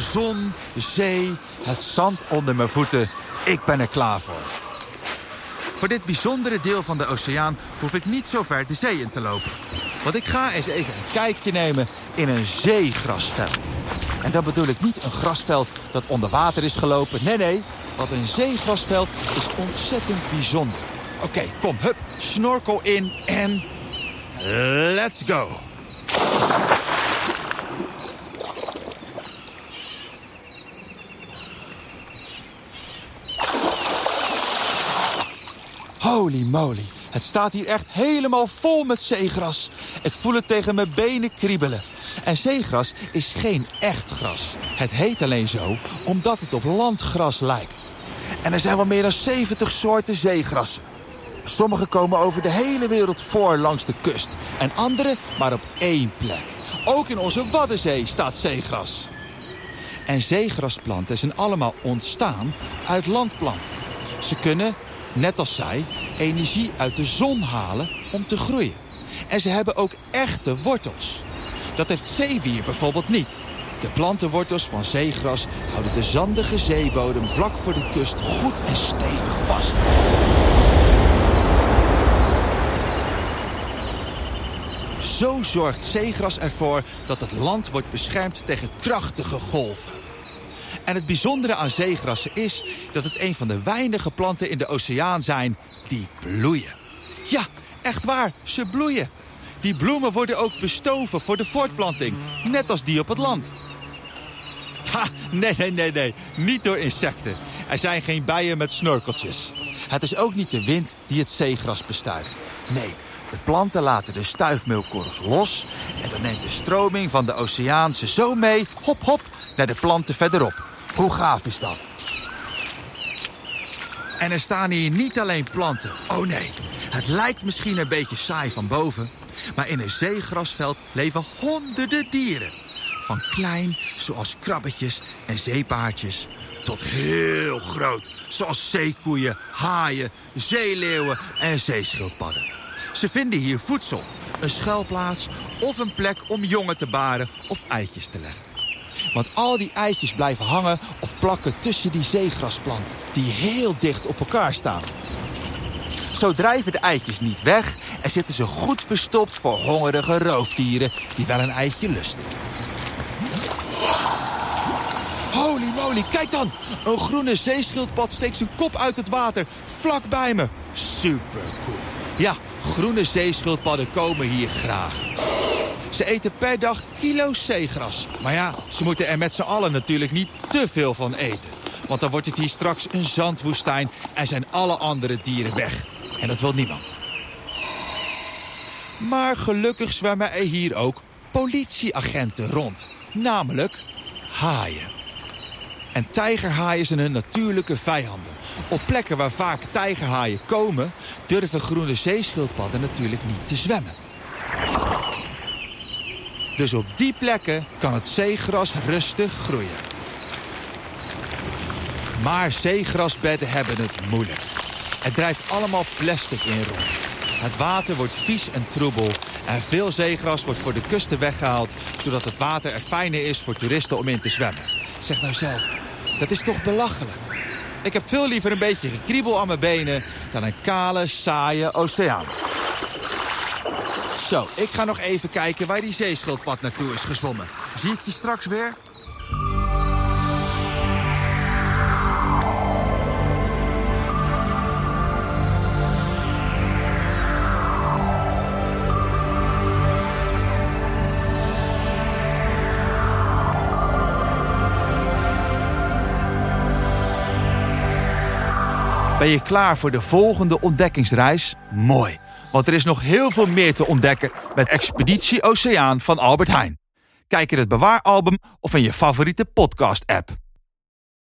Zon, zee, het zand onder mijn voeten. Ik ben er klaar voor. Voor dit bijzondere deel van de oceaan hoef ik niet zo ver de zee in te lopen. Want ik ga eens even een kijkje nemen in een zeegrasveld. En dan bedoel ik niet een grasveld dat onder water is gelopen. Nee, nee, want een zeegrasveld is ontzettend bijzonder. Oké, kom, hup, snorkel in en... Let's go! Holy moly, het staat hier echt helemaal vol met zeegras. Ik voel het tegen mijn benen kriebelen. En zeegras is geen echt gras. Het heet alleen zo omdat het op landgras lijkt. En er zijn wel meer dan 70 soorten zeegrassen. Sommige komen over de hele wereld voor langs de kust. En andere maar op één plek. Ook in onze Waddenzee staat zeegras. En zeegrasplanten zijn allemaal ontstaan uit landplanten. Ze kunnen net als zij, energie uit de zon halen om te groeien. En ze hebben ook echte wortels. Dat heeft zeewier bijvoorbeeld niet. De plantenwortels van zeegras houden de zandige zeebodem vlak voor de kust goed en stevig vast. Zo zorgt zeegras ervoor dat het land wordt beschermd tegen krachtige golven. En het bijzondere aan zeegrassen is dat het een van de weinige planten in de oceaan zijn die bloeien. Ja, echt waar, ze bloeien. Die bloemen worden ook bestoven voor de voortplanting, net als die op het land. Ha, nee, nee, nee, nee, niet door insecten. Er zijn geen bijen met snorkeltjes. Het is ook niet de wind die het zeegras bestuift. Nee, de planten laten de stuifmeelkorrels los... en dan neemt de stroming van de oceaan ze zo mee, hop, hop, naar de planten verderop. Hoe gaaf is dat? En er staan hier niet alleen planten. Oh nee, het lijkt misschien een beetje saai van boven. Maar in een zeegrasveld leven honderden dieren. Van klein, zoals krabbetjes en zeepaardjes... tot heel groot, zoals zeekoeien, haaien, zeeleeuwen en zeeschildpadden. Ze vinden hier voedsel, een schuilplaats of een plek om jongen te baren of eitjes te leggen. Want al die eitjes blijven hangen of plakken tussen die zeegrasplanten... die heel dicht op elkaar staan. Zo drijven de eitjes niet weg en zitten ze goed verstopt voor hongerige roofdieren... die wel een eitje lusten. Holy moly, kijk dan! Een groene zeeschildpad steekt zijn kop uit het water, vlak bij me. Super cool. Ja, groene zeeschildpadden komen hier graag. Ze eten per dag kilo's zeegras. Maar ja, ze moeten er met z'n allen natuurlijk niet te veel van eten. Want dan wordt het hier straks een zandwoestijn en zijn alle andere dieren weg. En dat wil niemand. Maar gelukkig zwemmen er hier ook politieagenten rond. Namelijk haaien. En tijgerhaaien zijn hun natuurlijke vijanden. Op plekken waar vaak tijgerhaaien komen... durven groene zeeschildpadden natuurlijk niet te zwemmen. Dus op die plekken kan het zeegras rustig groeien. Maar zeegrasbedden hebben het moeilijk. Er drijft allemaal plastic in rond. Het water wordt vies en troebel en veel zeegras wordt voor de kusten weggehaald... zodat het water er fijner is voor toeristen om in te zwemmen. Zeg nou zelf, dat is toch belachelijk? Ik heb veel liever een beetje gekriebel aan mijn benen... dan een kale, saaie oceaan. Zo, ik ga nog even kijken waar die zeeschildpad naartoe is gezwommen. Zie ik je straks weer? Ben je klaar voor de volgende ontdekkingsreis? Mooi, want er is nog heel veel meer te ontdekken met Expeditie Oceaan van Albert Heijn. Kijk in het bewaaralbum of in je favoriete podcast-app.